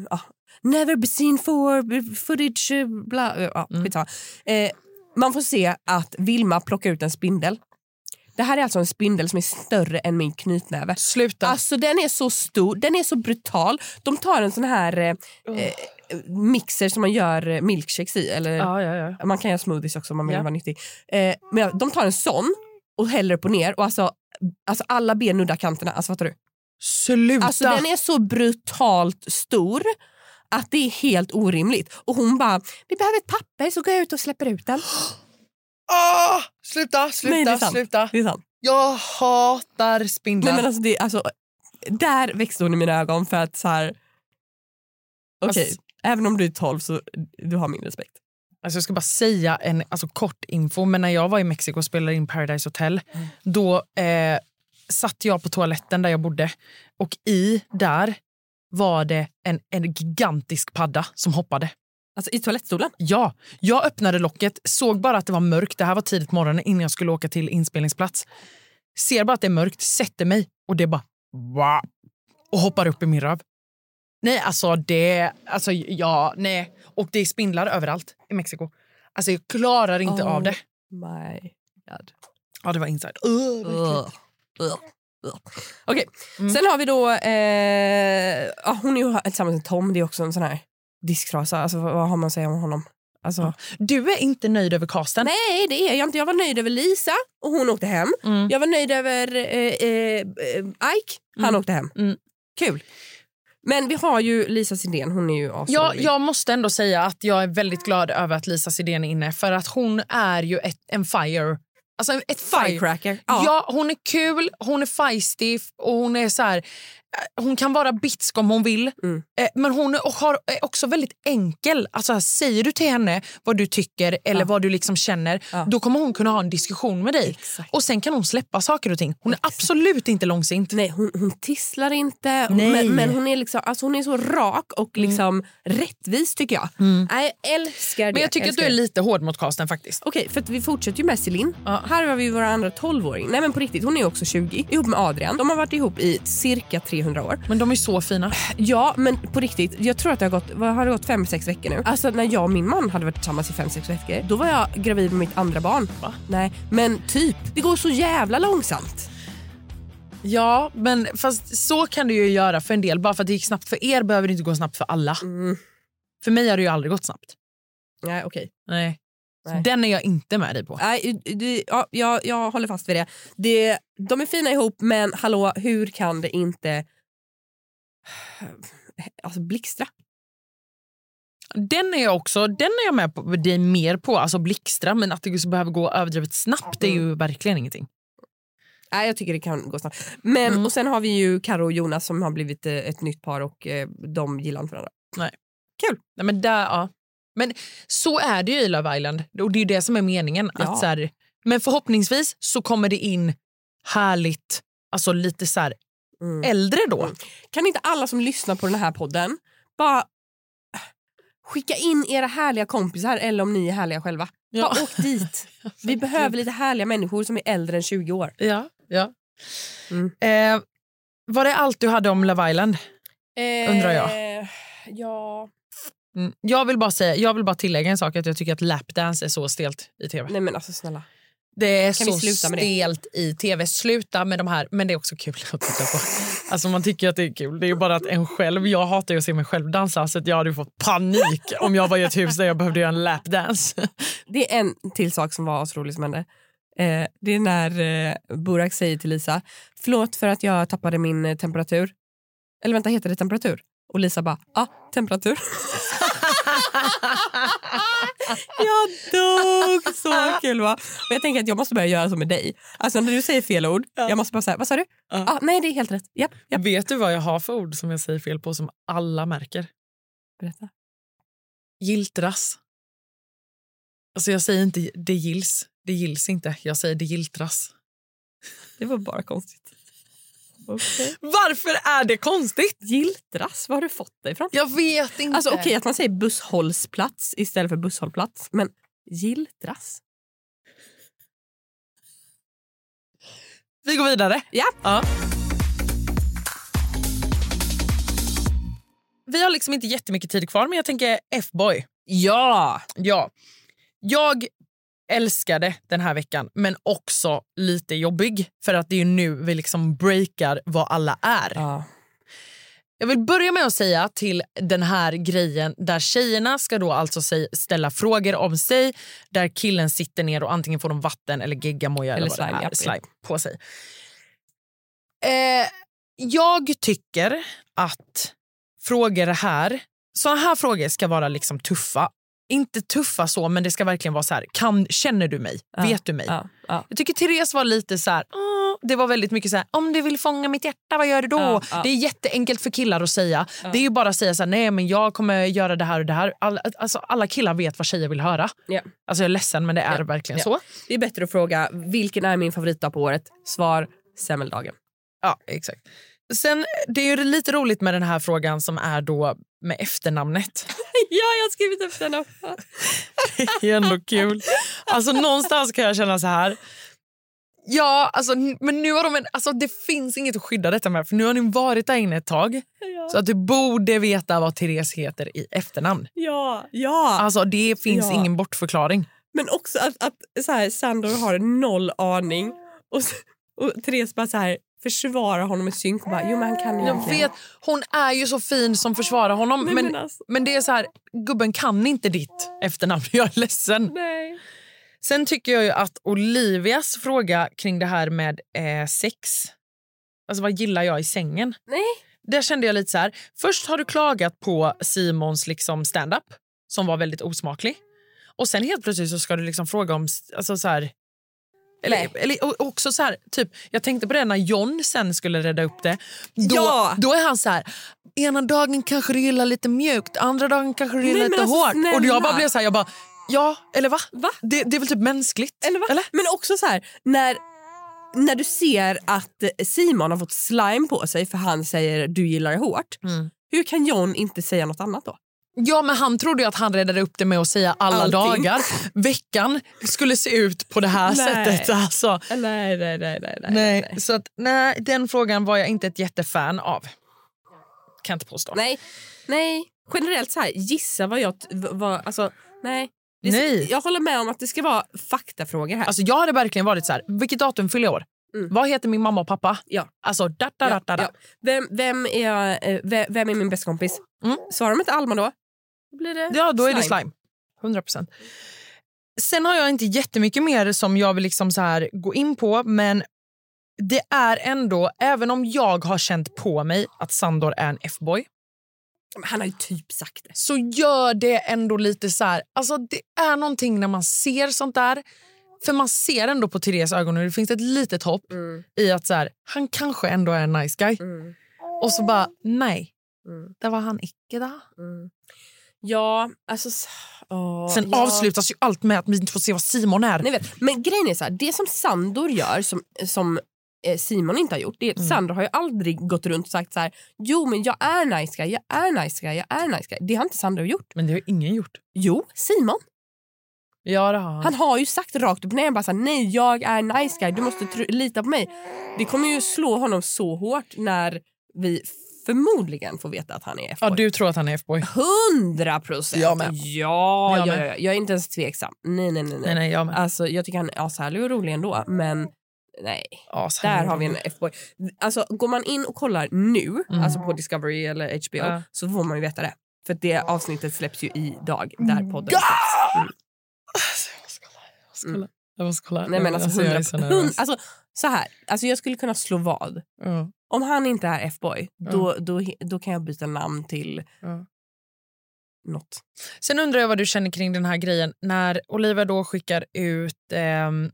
ah, never be seen for footage, eh, bla... eh, Ja, skitsamma. eh, Man får se att Vilma plockar ut en spindel. Det här är alltså en spindel som är större än min knytnäve. Sluta. Alltså den är så stor, den är så brutal. De tar en sån här eh, eh, mixer som man gör eh, milkshakes i. Eller, Ja, ja, ja. Man kan göra smoothies också om man vill vara nyttig. Eh, men de tar en sån och häller upp och ner och alltså, alltså alla ben nuddar kanterna. Alltså fattar du? Sluta. Alltså den är så brutalt stor att det är helt orimligt. Och hon bara, vi behöver ett papper så går jag ut och släpper ut den. [GASPS] Ah, sluta, sluta, Nej, det är sant. sluta. Det är sant. Jag hatar spindlar. Nej, men alltså, det, alltså, där växte hon i mina ögon för att så här... Okej, Alltså- även om du är 12 så du har min respekt. Alltså jag ska bara säga en alltså, kort info. Men när jag var i Mexiko och spelade in Paradise Hotel då eh, satt jag på toaletten där jag bodde och i där var det en, en gigantisk padda som hoppade. Alltså i toalettstolen? Ja, jag öppnade locket, såg bara att det var mörkt. Det här var tidigt morgonen innan jag skulle åka till inspelningsplats. Ser bara att det är mörkt, sätter mig och det bara och hoppar upp i min röv. Nej, alltså det... Alltså ja, nej. Och det är spindlar överallt i Mexiko. Alltså jag klarar inte Oh av det. My God. Ja, det var inside. Uh. Ugh. Ugh. Okej, Mm. sen har vi då... Eh, ja, hon är ju tillsammans med Tom. Det är också en sån här disktrasa. Alltså, vad har man att säga om honom? Alltså, Du är inte nöjd över casten? Nej, det är jag inte. Jag var nöjd över Lisa och hon åkte hem. Mm. Jag var nöjd över eh, eh, eh, Ike, han Mm. åkte hem. Mm. Kul. Men vi har ju Lisa Sidén, hon är ju Ja, asrolig. jag måste ändå säga att jag är väldigt glad över att Lisa Sidén är inne för att hon är ju ett, en fire. Alltså ett fire. Firecracker. Ja. Ja. hon är kul, hon är feisty och hon är så här, hon kan vara bitsk om hon vill. Mm. Eh, Men hon är, och har, är också väldigt enkel. Alltså, säger du till henne vad du tycker eller Ja. vad du liksom känner, Ja. då kommer hon kunna ha en diskussion med dig. Exakt. Och sen kan hon släppa saker och ting. Hon är absolut inte långsint. Nej, hon, hon tisslar inte, Nej. Men, men hon, är liksom, alltså hon är så rak och liksom rättvis tycker jag. Nej, jag älskar det. Men jag tycker att älskar du är lite hård mot casten faktiskt. Okej, för att vi fortsätter ju med Celine. Ja. Här har vi våra andra 12-åring. Nej men på riktigt, hon är också 20. Ihop med Adrian. De har varit ihop i cirka 300 år. Men de är så fina. Ja, men på riktigt. Jag tror att det har gått, vad har det gått fem, sex veckor nu. Alltså när jag och min man hade varit tillsammans i fem, sex veckor. Då var jag gravid med mitt andra barn. Va? Nej, men typ. Det går så jävla långsamt. Ja, men fast så kan du ju göra för en del. Bara för att det gick snabbt för er behöver det inte gå snabbt för alla. Mm. För mig har det ju aldrig gått snabbt. Nej, okej. Så Nej. Den är jag inte med dig på. Nej, det, ja, jag, jag håller fast vid det. det. De är fina ihop, men hallå, hur kan det inte [SIGHS] alltså, blixtra? Den är jag också den är jag med på, dig mer på. Alltså blixtra, men att det behöver gå överdrivet snabbt det är ju verkligen ingenting. Nej, jag tycker det kan gå snabbt. Men, Mm. och sen har vi ju Karo och Jonas som har blivit eh, ett nytt par och eh, de gillar inte varandra. Nej, men, där, ja. Men så är det ju i Love Island och det är det som är meningen. Ja. Att så här, men förhoppningsvis så kommer det in härligt, alltså lite så här Mm. äldre då. Mm. Kan inte alla som lyssnar på den här podden bara skicka in era härliga kompisar eller om ni är härliga själva. Ja. Bara åk dit. [LAUGHS] Vi behöver lite härliga människor som är äldre än 20 år. Ja, ja. Mm. Eh, var det allt du hade om Love Island? Undrar jag. Eh, Ja... Mm. Jag, vill bara säga, jag vill bara tillägga en sak. att Jag tycker att lapdance är så stelt i tv. Nej men alltså snälla. Det är Kan så stelt i tv. Sluta med de här. Men det är också kul att titta på. [LAUGHS] Alltså man tycker att det är kul. Det är bara att en själv. Jag hatar att se mig själv dansa så jag hade ju fått panik [LAUGHS] om jag var i ett hus där jag behövde göra en lapdance. Det är en till sak som var så rolig som hände. Eh, det är när eh, Burak säger till Lisa, förlåt för att jag tappade min eh, temperatur. Eller vänta, heter det temperatur? Och Lisa bara, ja, ah, temperatur. [LAUGHS] jag dog! Så kul va? Och jag tänker att jag måste börja göra så med dig. Alltså när du säger fel ord, jag måste bara säga, vad sa du? Ja. Ah, nej, det är helt rätt. Japp, japp. Vet du vad jag har för ord som jag säger fel på som alla märker? Berätta. Giltras. Alltså jag säger inte det gills. Det gills inte. Jag säger det giltras. Det var bara konstigt. Okay. Varför är det konstigt? Giltras, var har du fått det ifrån? Jag vet inte. Alltså okej att man säger busshållsplats istället för busshållplats, men giltras? Vi går vidare. Ja. ja. Vi har liksom inte jättemycket tid kvar, men jag tänker F-boy. Ja! Ja. Jag älskade den här veckan, men också lite jobbig. För att det är ju nu vi liksom breakar vad alla är. ja. Jag vill börja med att säga till den här grejen där tjejerna ska då alltså ställa frågor om sig där killen sitter ner och antingen får de vatten eller geggamoja eller, Eller slime, är, slime på sig. Eh, jag tycker att frågor här, såna här frågor ska vara liksom tuffa. Inte tuffa så, men det ska verkligen vara så här, kan, känner du mig? Ja, Vet du mig? Ja, ja. Jag tycker Therese var lite så här, "Åh", det var väldigt mycket så här, om du vill fånga mitt hjärta, vad gör du då? Det är jätteenkelt för killar att säga. Det är ju bara att säga så här, nej men jag kommer göra det här och det här. Alla, alltså, alla killar vet vad tjejer vill höra. Ja. Alltså jag är ledsen men det är Ja, verkligen ja. så. Det är bättre att fråga vilken är min favoritdag på året? Svar semmeldagen. Ja, exakt. Sen, det är ju lite roligt med den här frågan som är då med efternamnet. [LAUGHS] ja, jag har skrivit också. Det är ändå kul. Alltså någonstans kan jag känna så här. Ja, alltså, men nu har de en, alltså, det finns inget att skydda detta med för nu har ni varit där inne ett tag. Så att du borde veta vad Therese heter i efternamn. Ja, ja. Alltså det finns Ja. ingen bortförklaring. Men också att, att så här, Sandor har noll aning och, och Therese bara så här, försvara honom i synk och bara, jo men han kan Jag vet, hon är ju så fin som försvarar honom. Men, men men, alltså. det är så här, gubben kan inte ditt efternamn. [LAUGHS] Jag är ledsen. Nej. Sen tycker jag ju att Olivias fråga kring det här med eh, sex, alltså vad gillar jag i sängen? Nej. Där kände jag lite så här, först har du klagat på Simons liksom stand-up som var väldigt osmaklig. Och sen helt plötsligt så ska du liksom fråga om, alltså så här, eller, eller och också så här, typ, jag tänkte på det när John sen skulle rädda upp det. Då, Ja! då är han så här, ena dagen kanske du gillar lite mjukt, andra dagen kanske du gillar Nej, lite alltså, hårt. Och jag snälla. bara blev så här, jag bara, ja eller va? Va? Det, det är väl typ mänskligt? Eller va? Men också så här, när, när du ser att Simon har fått slime på sig för han säger du gillar det hårt. Mm. Hur kan John inte säga något annat då? Ja, men han trodde att han räddade upp det med att säga alla Allting. dagar. Veckan skulle se ut på det här Nej. sättet. Alltså. Nej, nej, nej. nej, nej, Nej, Så att, nej, den frågan var jag inte ett jättefan av. Kan inte påstå. Nej, nej. Generellt så här, gissa vad jag... Vad, alltså, nej. Ska- Nej. Jag håller med om att det ska vara faktafrågor här. Alltså, jag hade verkligen varit så här, vilket datum fyller jag år? Vad heter min mamma och pappa? Ja. Alltså, da, da, da, da, da. Ja. Vem, vem, är, jag, eh, ve- vem är min bästa kompis? Svarar de inte Alma då? Blir det Ja, då är det slime. 100 procent. Sen har jag inte jättemycket mer som jag vill liksom så här gå in på, men det är ändå, även om jag har känt på mig att Sandor är en F-boy, Han har ju typ sagt det. så gör det ändå lite så här... Alltså det är någonting när man ser sånt där. För man ser ändå på Therese ögon och det finns ett litet hopp i att så här, han kanske ändå är en nice guy. Och så bara, nej. Det var han icke då. Ja, alltså... åh, Sen ja. avslutas ju allt med att vi inte får se vad Simon är. Ni vet, men grejen är så här, det som Sandor gör som, som eh, Simon inte har gjort, det är att Mm. Sandor har ju aldrig gått runt och sagt så här, jo men jag är nice guy, jag är nice guy, jag är nice guy. Det har inte Sandor gjort. Men det har ingen gjort. Jo, Simon. Ja, det har han. Han har ju sagt rakt upp ner bara så här, nej jag är nice guy, du måste lita på mig. Det kommer ju slå honom så hårt när vi förmodligen får veta att han är Ja, F-boy. du tror att han är F-boy. Hundra procent! Jag med. Ja, Jag ja, med. ja, jag är inte ens tveksam. Nej, nej, nej. Nej, nej, jag med. Alltså, jag tycker han är ashärlig och rolig ändå, men nej. Ashärlig Där har vi en F-boy. Alltså, går man in och kollar nu, Mm. alltså på Discovery eller HBO, Ja. så får man ju veta det. För det avsnittet släpps ju idag, där podden Ja! släpps. Mm. Kolla. Jag måste kolla. Nej, men alltså, jag är hundra, så hund, nervös. alltså, så här, alltså jag skulle kunna slå vad. Ja. Om han inte är F-boy, då, då, då kan jag byta namn till Ja. något. Sen undrar jag vad du känner kring den här grejen när Olivia då skickar ut ehm,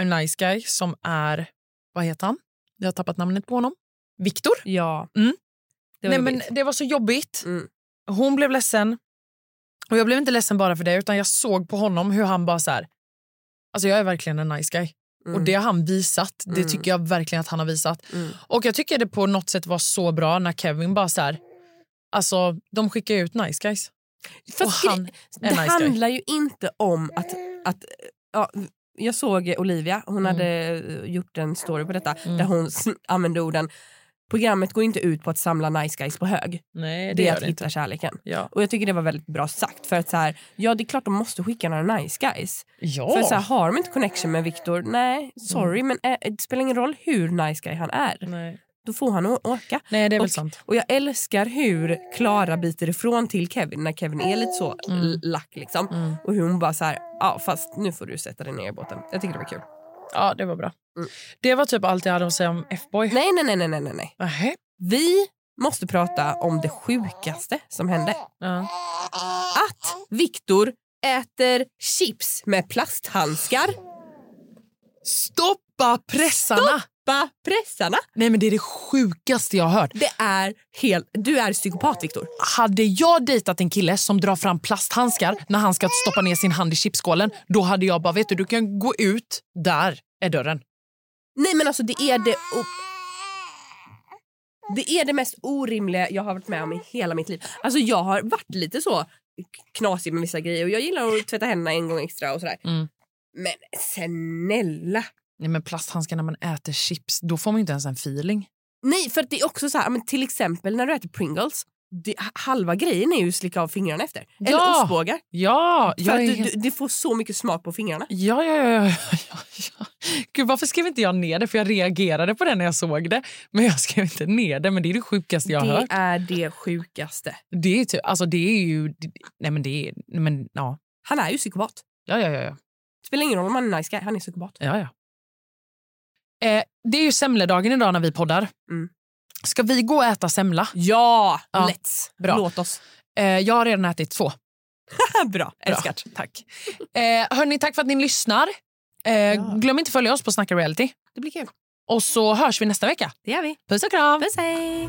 en nice guy som är, vad heter han? Jag har tappat namnet på honom. Viktor? Ja. Mm. Det var Nej, men det var så jobbigt. Mm. Hon blev ledsen. Och jag blev inte ledsen bara för det utan jag såg på honom hur han bara så här. Alltså jag är verkligen en nice guy. Mm. Och det har han visat. Det Mm. tycker jag verkligen att han har visat. Mm. Och jag tycker det på något sätt var så bra när Kevin bara så här. Alltså de skickar ut nice guys. Fast och han det nice guy. handlar ju inte om att... att ja, jag såg Olivia, hon Mm. hade eh, gjort en story på detta där hon använde orden Programmet går inte ut på att samla nice guys på hög. Nej, det, Det är att det hitta inte. kärleken. Ja. Och jag tycker det var väldigt bra sagt. För att så här, ja det är klart de måste skicka några nice guys. Ja. För så här, har de inte connection med Viktor, nej sorry men eh, det spelar ingen roll hur nice guy han är. Nej. Då får han åka. Nej, det är väl och, sant. Och jag älskar hur Klara biter ifrån till Kevin när Kevin är lite så Mm. lack liksom. Mm. Och hur hon bara så här, ja fast nu får du sätta dig ner i båten. Jag tycker det var kul. Ja, det var bra. Mm. Det var typ allt jag hade att säga om F-boy. Nej nej nej nej nej nej. Nähä. Vi måste prata om det sjukaste som hände. Ja. Att Viktor äter chips med plasthandskar. Stoppa pressarna! Stoppa pressarna! Nej men det är det sjukaste jag har hört. Det är helt... Du är psykopat Viktor. Hade jag dejtat en kille som drar fram plasthandskar när han ska stoppa ner sin hand i chipsskålen, då hade jag bara, vet du, du kan gå ut. Där är dörren. Nej men alltså det är det... Det är det mest orimliga jag har varit med om i hela mitt liv. Alltså jag har varit lite så knasig med vissa grejer och jag gillar att tvätta händerna en gång extra och sådär. Mm. Men snälla! Nej men plasthandskar när man äter chips, då får man inte ens en feeling. Nej för det är också så här, men till exempel när du äter Pringles det, halva grejen är ju att slicka av fingrarna efter. Eller Ja. ostbågar. Ja, För att du, helt- du, du får så mycket smak på fingrarna. Ja, ja, ja, ja, ja, ja. Gud, varför skrev inte jag ner det? För jag reagerade på det när jag såg det. Men jag skrev inte ner det. Men det är det sjukaste jag har det hört. är det sjukaste. Det är, typ, alltså, det är ju... Nej, men det är... Men, ja. Han är ju psykopat. Ja, ja, ja. ja. Spelar ingen roll om han är nice guy, han är psykopat. ja, ja. Eh, det är ju semledagen idag när vi poddar. Mm. Ska vi gå och äta semla? Ja, Ja. let's. Bra. Låt oss. Eh, jag har redan ätit två. [LAUGHS] Bra, Bra. älskat. Tack. Eh, hörni, tack för att ni lyssnar. Eh, Glöm inte att följa oss på Snacka Reality. Det blir kul. Och så hörs vi nästa vecka. Det gör vi. Puss och kram! Puss hej!